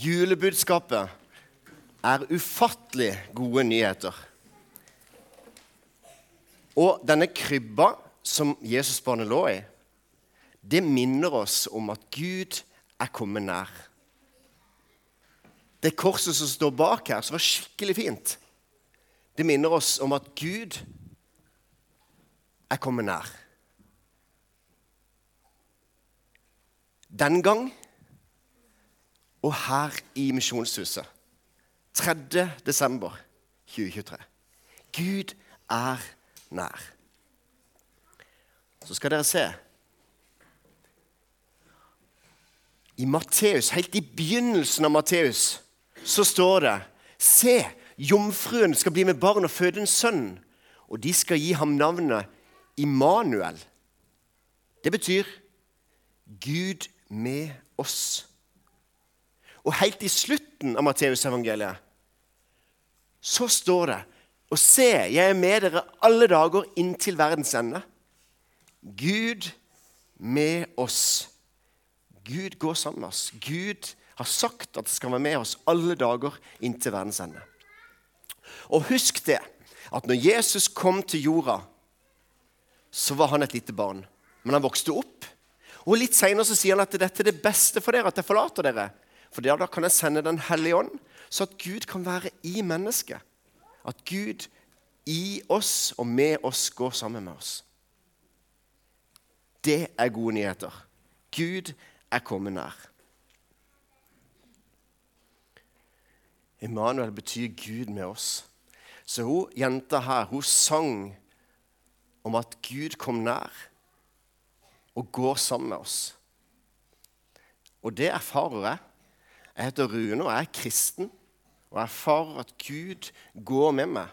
Julebudskapet er ufattelig gode nyheter. Og denne krybba som Jesusbarnet lå i, det minner oss om at Gud er kommet nær. Det korset som står bak her, som var skikkelig fint, det minner oss om at Gud er kommet nær. Den gang og her i Misjonshuset 3. desember 2023. Gud er nær. Så skal dere se I Matteus, helt i begynnelsen av Matteus, så står det Se, jomfruen skal bli med barn og føde en sønn, og de skal gi ham navnet Immanuel. Det betyr Gud med oss. Og helt i slutten av Matteusevangeliet så står det Og se, jeg er med dere alle dager inntil verdens ende. Gud med oss. Gud går sammen med oss. Gud har sagt at det skal være med oss alle dager inntil verdens ende. Og husk det, at når Jesus kom til jorda, så var han et lite barn. Men han vokste opp. Og Litt senere sier han at dette er det beste for dere, at jeg forlater dere. For der da kan jeg sende Den hellige ånd, så at Gud kan være i mennesket. At Gud i oss og med oss går sammen med oss. Det er gode nyheter. Gud er kommet nær. Emanuel betyr Gud med oss. Så hun jenta her hun sang om at Gud kom nær og går sammen med oss. Og det erfarer jeg. Jeg heter Rune og jeg er kristen. Og jeg erfarer at Gud går med meg.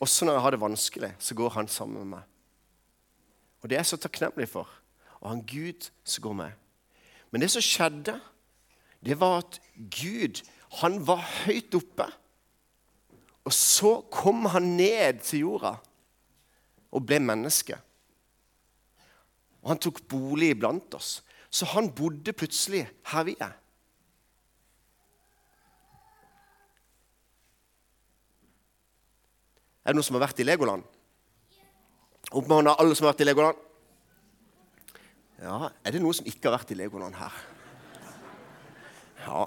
Også når jeg har det vanskelig, så går han sammen med meg. Og det er jeg så takknemlig for. Og han Gud som går med. Men det som skjedde, det var at Gud han var høyt oppe. Og så kom han ned til jorda og ble menneske. Og han tok bolig iblant oss. Så han bodde plutselig her vi er. Er det noen som har vært i Legoland? Opp med hånda, alle som har vært i Legoland. Ja, Er det noen som ikke har vært i Legoland her? Ja,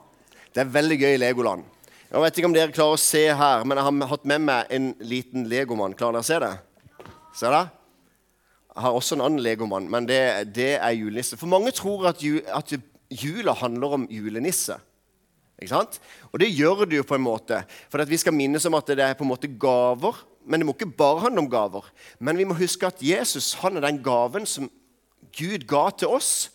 Det er veldig gøy i Legoland. Jeg vet ikke om dere klarer å se her, men jeg har hatt med meg en liten legomann. Klarer dere å se det? Ser dere? Jeg har også en annen legomann, men det, det er julenisse. For mange tror at, ju, at jula handler om julenisse. Ikke sant? Og det gjør det jo på en måte. For vi skal minnes om at det er på en måte gaver. Men det må ikke bare handle om gaver. Men vi må huske at Jesus han er den gaven som Gud ga til oss.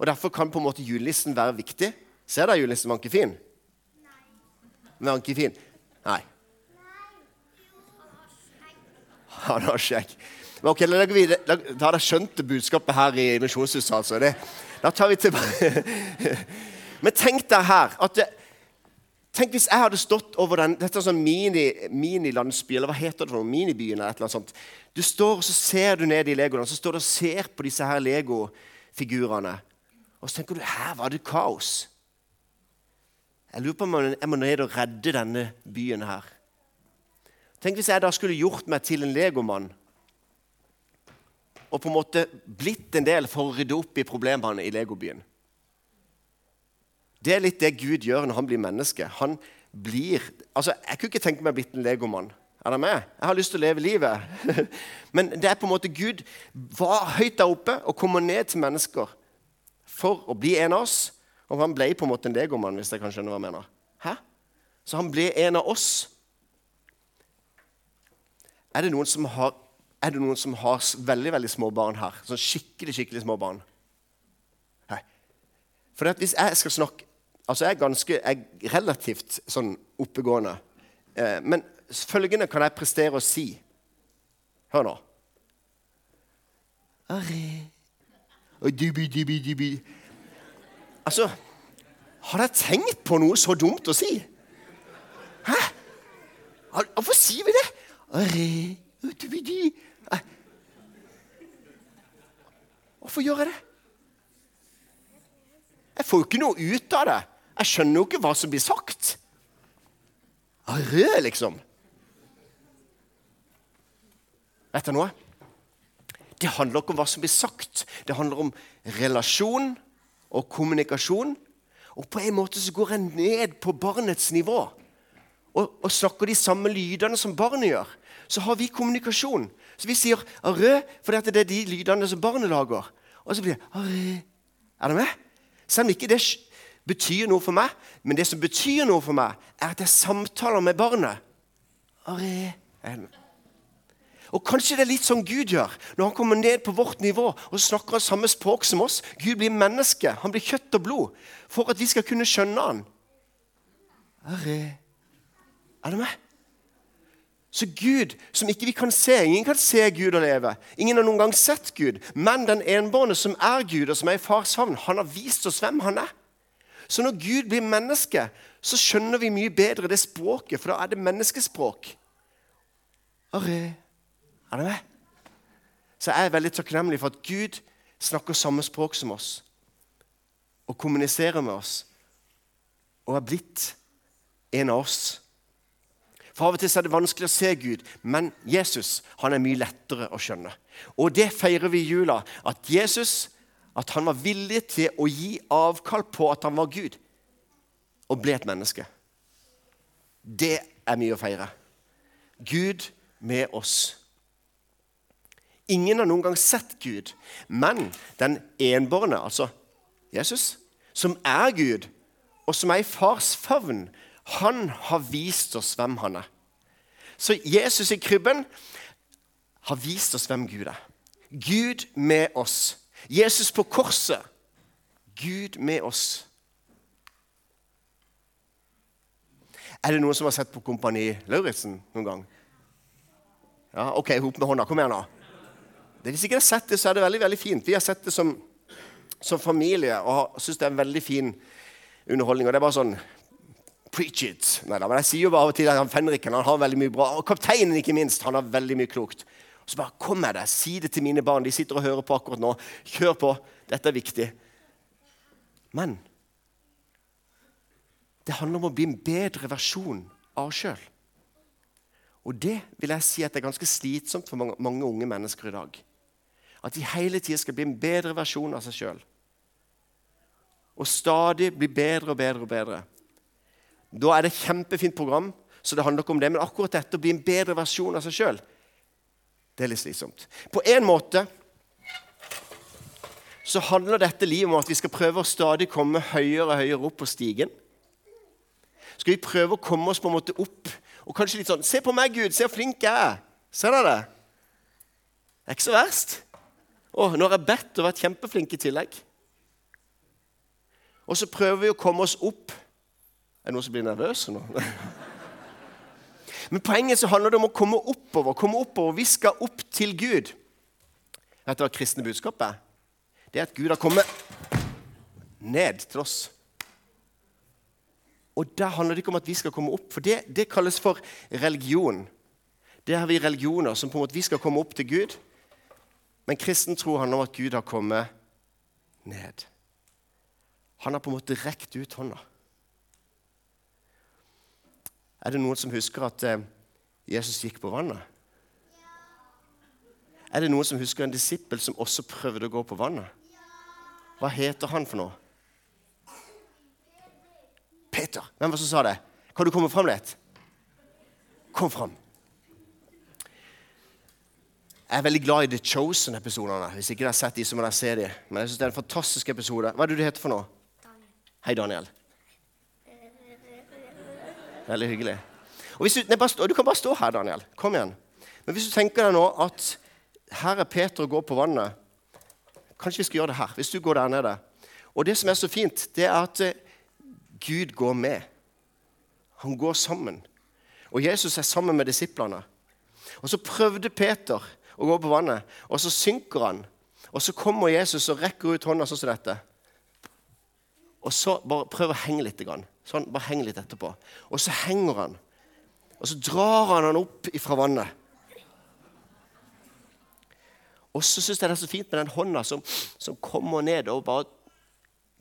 Og Derfor kan på en måte julenissen være viktig. Ser dere julenissen? Var ikke fin? Var han ikke fin? Nei. Han har skjegg. Men ok, Da har dere skjønt budskapet her i Misjonshuset. altså. Det, da tar vi tilbake. Men tenk deg her at det, Tenk hvis jeg hadde stått over den, dette er sånn mini-landsby, mini eller hva heter det for noe, minibyen eller et eller annet sånt. Du står og så ser du ned i legoene, så står du og ser på disse her legofigurene. Og så tenker du her var det kaos. Jeg lurer på om jeg må ned og redde denne byen her. Tenk hvis jeg da skulle gjort meg til en legomann og på en måte blitt en del for å rydde opp i problemene i legobyen. Det er litt det Gud gjør når han blir menneske. Han blir, altså Jeg kunne ikke tenke meg blitt en legomann. Er det med? Jeg har lyst til å leve livet. Men det er på en måte Gud var høyt der oppe og kommer ned til mennesker for å bli en av oss. Og han ble på en måte en legomann, hvis jeg kan skjønne hva jeg mener. Hæ? Så han ble en av oss. Er det noen som har, er det noen som har veldig veldig små barn her? Sånn skikkelig skikkelig små barn? Nei. For hvis jeg skal snakke Altså, jeg er ganske jeg er relativt sånn oppegående. Eh, men følgende kan jeg prestere å si. Hør nå. Altså Har dere tenkt på noe så dumt å si? Hæ? Hvorfor sier vi det? Hvorfor gjør jeg det? Jeg får jo ikke noe ut av det. Jeg skjønner jo ikke hva som blir sagt. Rød, liksom. Vet du noe? Det handler ikke om hva som blir sagt. Det handler om relasjon og kommunikasjon. Og på en måte så går jeg ned på barnets nivå og, og snakker de samme lydene som barnet gjør. Så har vi kommunikasjon. Så vi sier 'arø' fordi det er de lydene som barnet lager. Og så blir det 'arø'. Er det med? Selv om ikke det betyr noe for meg, men det som betyr noe for meg, er at jeg samtaler med barnet. Og Kanskje det er litt sånn Gud gjør når han kommer ned på vårt nivå og snakker han samme språk som oss. Gud blir menneske, han blir kjøtt og blod, for at vi skal kunne skjønne han. Arre. Er du med? Så Gud, som ikke vi kan se Ingen kan se Gud og leve. Ingen har noen gang sett Gud. Men den enbårne som er Gud, og som er i fars havn, han har vist oss hvem han er. Så når Gud blir menneske, så skjønner vi mye bedre det språket, for da er det menneskespråk. Arre. Er det med? Så jeg er veldig takknemlig for at Gud snakker samme språk som oss og kommuniserer med oss og er blitt en av oss. For Av og til er det vanskelig å se Gud, men Jesus han er mye lettere å skjønne. Og Det feirer vi i jula. At Jesus at han var villig til å gi avkall på at han var Gud, og ble et menneske. Det er mye å feire. Gud med oss. Ingen har noen gang sett Gud, men den enbårne, altså Jesus, som er Gud, og som er i fars favn, han har vist oss hvem han er. Så Jesus i krybben har vist oss hvem Gud er. Gud med oss. Jesus på korset. Gud med oss. Er det noen som har sett på Kompani Lauritzen noen gang? Ja, OK, hop med hånda. Kom igjen, nå. Hvis ikke har sett det, så er det veldig veldig fint. Vi har sett det som, som familie og syns det er en veldig fin underholdning. Og det er bare sånn Preach it! Nei, men jeg sier jo bare av og til at han Fenriken han har veldig mye bra. Og kapteinen, ikke minst. Han har veldig mye klokt. Så bare kom med det. Si det til mine barn. De sitter og hører på akkurat nå. Kjør på. Dette er viktig. Men det handler om å bli en bedre versjon av oss sjøl. Og det vil jeg si at det er ganske slitsomt for mange, mange unge mennesker i dag. At de hele tida skal bli en bedre versjon av seg sjøl. Og stadig bli bedre og bedre og bedre. Da er det et kjempefint program, så det handler ikke om det. Men akkurat dette å bli en bedre versjon av seg sjøl, det er litt slitsomt. På en måte så handler dette livet om at vi skal prøve å stadig komme høyere og høyere opp på stigen. Skal vi prøve å komme oss på en måte opp og kanskje litt sånn Se på meg, Gud! Se hvor flink jeg er! Ser dere det? Det er ikke så verst. Å, nå har jeg bedt og vært kjempeflink i tillegg. Og så prøver vi å komme oss opp er det noen som blir nervøse nå? Men poenget så handler det om å komme oppover. komme oppover. Vi skal opp til Gud. Vet du hva kristne budskapet? Det er at Gud har kommet ned til oss. Og der handler det ikke om at vi skal komme opp, for det, det kalles for religion. Det har vi religioner som på en måte vi skal komme opp til Gud. Men kristen tro handler om at Gud har kommet ned. Han har på en måte rekt ut hånda. Er det noen som husker at eh, Jesus gikk på vannet? Er det noen som husker en disippel som også prøvde å gå på vannet? Hva heter han for noe? Peter. Hvem var det som sa det? Kan du komme fram litt? Kom fram. Jeg er veldig glad i The Chosen-episodene. Hvis ikke dere har sett de, så må dere se de. Men jeg synes det er en fantastisk episode. Hva er det du heter for noe? Daniel. Hei, Daniel. Veldig hyggelig. Du, nei, stå, du, kan bare stå her, Daniel. Kom igjen. Men hvis du tenker deg nå at her er Peter og går på vannet Kanskje vi skal gjøre det her, hvis du går der nede. Og det som er så fint, det er at eh, Gud går med. Han går sammen. Og Jesus er sammen med disiplene. Og så prøvde Peter å gå på vannet, og så synker han. Og så kommer Jesus og rekker ut hånda sånn som dette. Og så bare prøver å henge litt. Sånn, bare heng litt etterpå. Og så henger han. Og så drar han han opp ifra vannet. Og så syns jeg det er så fint med den hånda som, som kommer ned. og bare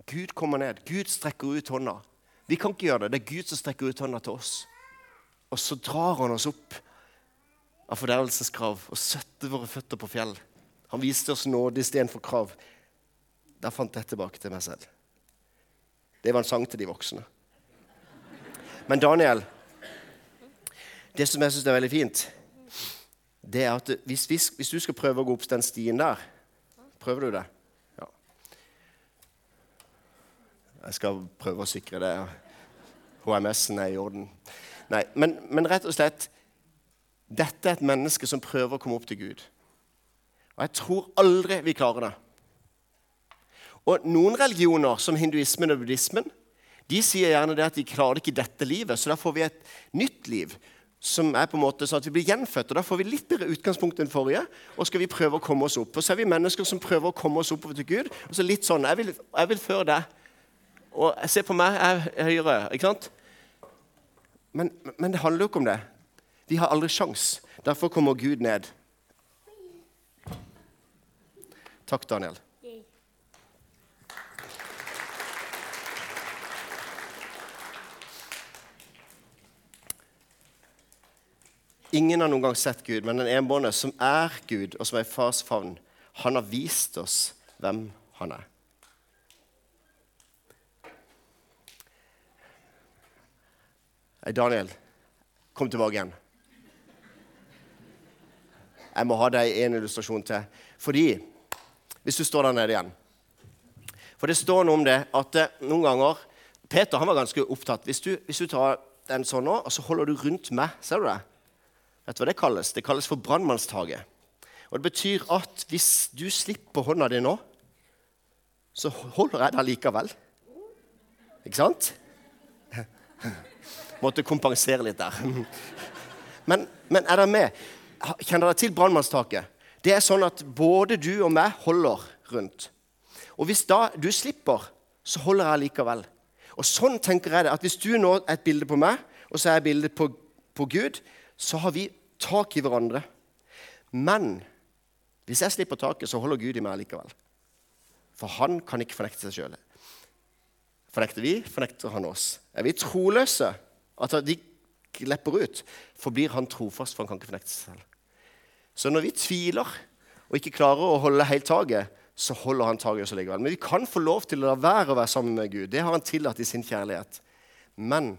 Gud kommer ned. Gud strekker ut hånda. Vi kan ikke gjøre det. Det er Gud som strekker ut hånda til oss. Og så drar han oss opp av fordervelseskrav og setter våre føtter på fjell. Han viste oss nåde istedenfor krav. Der fant jeg tilbake til meg selv. Det var en sang til de voksne. Men Daniel, det som jeg syns er veldig fint, det er at hvis, hvis, hvis, du skal prøve å gå opp den stien der Prøver du det? Ja. Jeg skal prøve å sikre det. HMS-en er i orden. Nei, men, men rett og slett Dette er et menneske som prøver å komme opp til Gud. Og jeg tror aldri vi klarer det. Og Noen religioner, som hinduismen og buddhismen, de sier gjerne det at de klarer ikke dette livet, så da får vi et nytt liv. som er på en måte sånn at Vi blir gjenfødt, og da får vi litt bedre utgangspunkt enn forrige. Og skal vi prøve å komme oss opp. Og så er vi mennesker som prøver å komme oss oppover til Gud. Og så litt sånn Jeg vil, jeg vil før deg. Og se på meg, jeg er høyere. ikke sant? Men, men det handler jo ikke om det. Vi har aldri sjans. Derfor kommer Gud ned. Takk, Daniel. Ingen har noen gang sett Gud, men den enbårne, som er Gud, og som er i fars favn, han har vist oss hvem han er. Hei, Daniel, kom tilbake igjen. Jeg må ha deg en illustrasjon til. Fordi Hvis du står der nede igjen For det står noe om det at eh, noen ganger Peter han var ganske opptatt. Hvis du, hvis du tar den sånn nå, og så holder du rundt meg Ser du det? Vet du hva det kalles? Det kalles for brannmannstaket. Og det betyr at hvis du slipper hånda di nå, så holder jeg deg likevel. Ikke sant? Måtte kompensere litt der. Men, men er dere med? Kjenner dere til brannmannstaket? Det er sånn at både du og meg holder rundt. Og hvis da du slipper, så holder jeg likevel. Og sånn tenker jeg det, at Hvis du nå er et bilde på meg, og så er jeg bildet på, på Gud, så har vi tak i hverandre. Men hvis jeg slipper taket, så holder Gud i meg likevel. For han kan ikke fornekte seg sjøl. Fornekter vi, fornekter han oss. Er vi troløse, at de lepper ut, forblir han trofast, for han kan ikke fornekte seg selv. Så når vi tviler og ikke klarer å holde helt taket, så holder han taket også likevel. Men vi kan få lov til å la være å være sammen med Gud. Det har han tillatt i sin kjærlighet. Men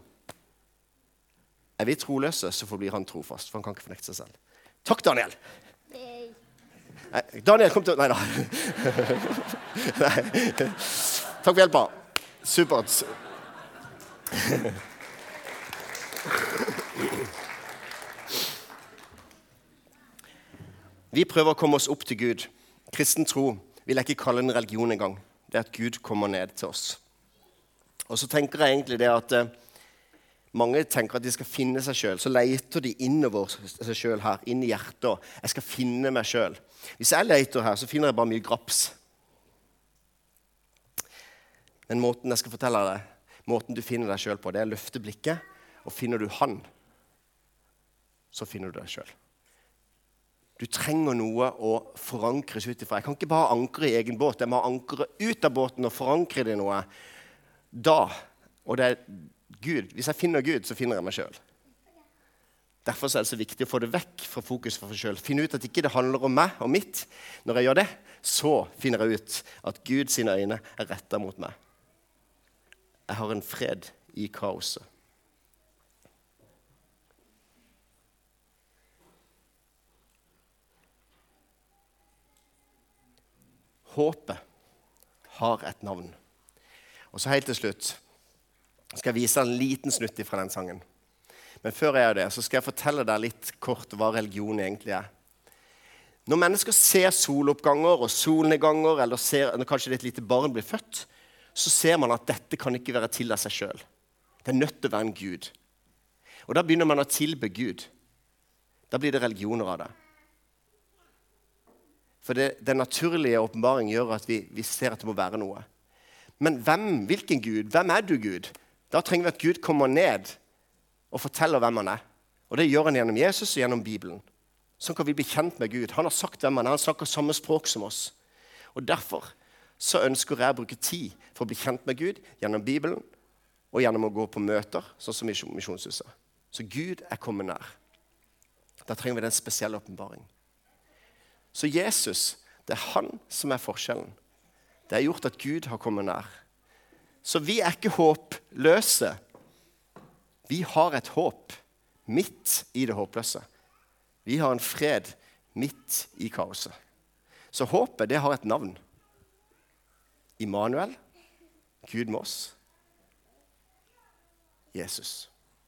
er vi troløse, så forblir han trofast, for han kan ikke fornekte seg selv. Takk, Daniel. Nei, Daniel, kom til Nei da. Nei. Takk for hjelpa. Supert. Vi prøver å komme oss opp til Gud. Kristen tro vil jeg ikke kalle en religion engang. Det er at Gud kommer ned til oss. Og så tenker jeg egentlig det at eh, mange tenker at de skal finne seg sjøl. Så leter de innover seg sjøl her, inn i hjertet. Jeg skal finne meg sjøl. Hvis jeg leter her, så finner jeg bare mye graps. Men måten jeg skal fortelle deg, måten du finner deg sjøl på, det er å løfte blikket. Og finner du Han, så finner du deg sjøl. Du trenger noe å forankres ut ifra. Jeg kan ikke bare ankre i egen båt. Jeg må ankre ut av båten og forankre det i noe. Da, og det er Gud, Hvis jeg finner Gud, så finner jeg meg sjøl. Derfor er det så viktig å få det vekk fra fokus for seg sjøl. Finne ut at ikke det handler om meg og mitt. Når jeg gjør det, så finner jeg ut at Guds øyne er retta mot meg. Jeg har en fred i kaoset. Håpet har et navn. Og så helt til slutt skal jeg vise en liten snutt fra den sangen. Men før jeg gjør det, så skal jeg fortelle deg litt kort hva religion egentlig er. Når mennesker ser soloppganger og solnedganger, eller ser, når kanskje et lite barn blir født, så ser man at dette kan ikke være til av seg sjøl. Det er nødt til å være en gud. Og da begynner man å tilbe Gud. Da blir det religioner av det. For det, den naturlige åpenbaring gjør at vi, vi, ser at det må være noe. Men hvem, hvilken Gud? Hvem er du, Gud? Da trenger vi at Gud kommer ned og forteller hvem han er. Og Det gjør han gjennom Jesus og gjennom Bibelen. Sånn kan vi bli kjent med Gud. Han har sagt hvem han er. Han snakker samme språk som oss. Og Derfor så ønsker jeg å bruke tid for å bli kjent med Gud gjennom Bibelen og gjennom å gå på møter, sånn som i Misjonshuset. Så Gud er kommet nær. Da trenger vi den spesielle åpenbaring. Så Jesus, det er han som er forskjellen. Det har gjort at Gud har kommet nær. Så vi er ikke håpløse. Vi har et håp midt i det håpløse. Vi har en fred midt i kaoset. Så håpet, det har et navn. Immanuel, Gud med oss. Jesus.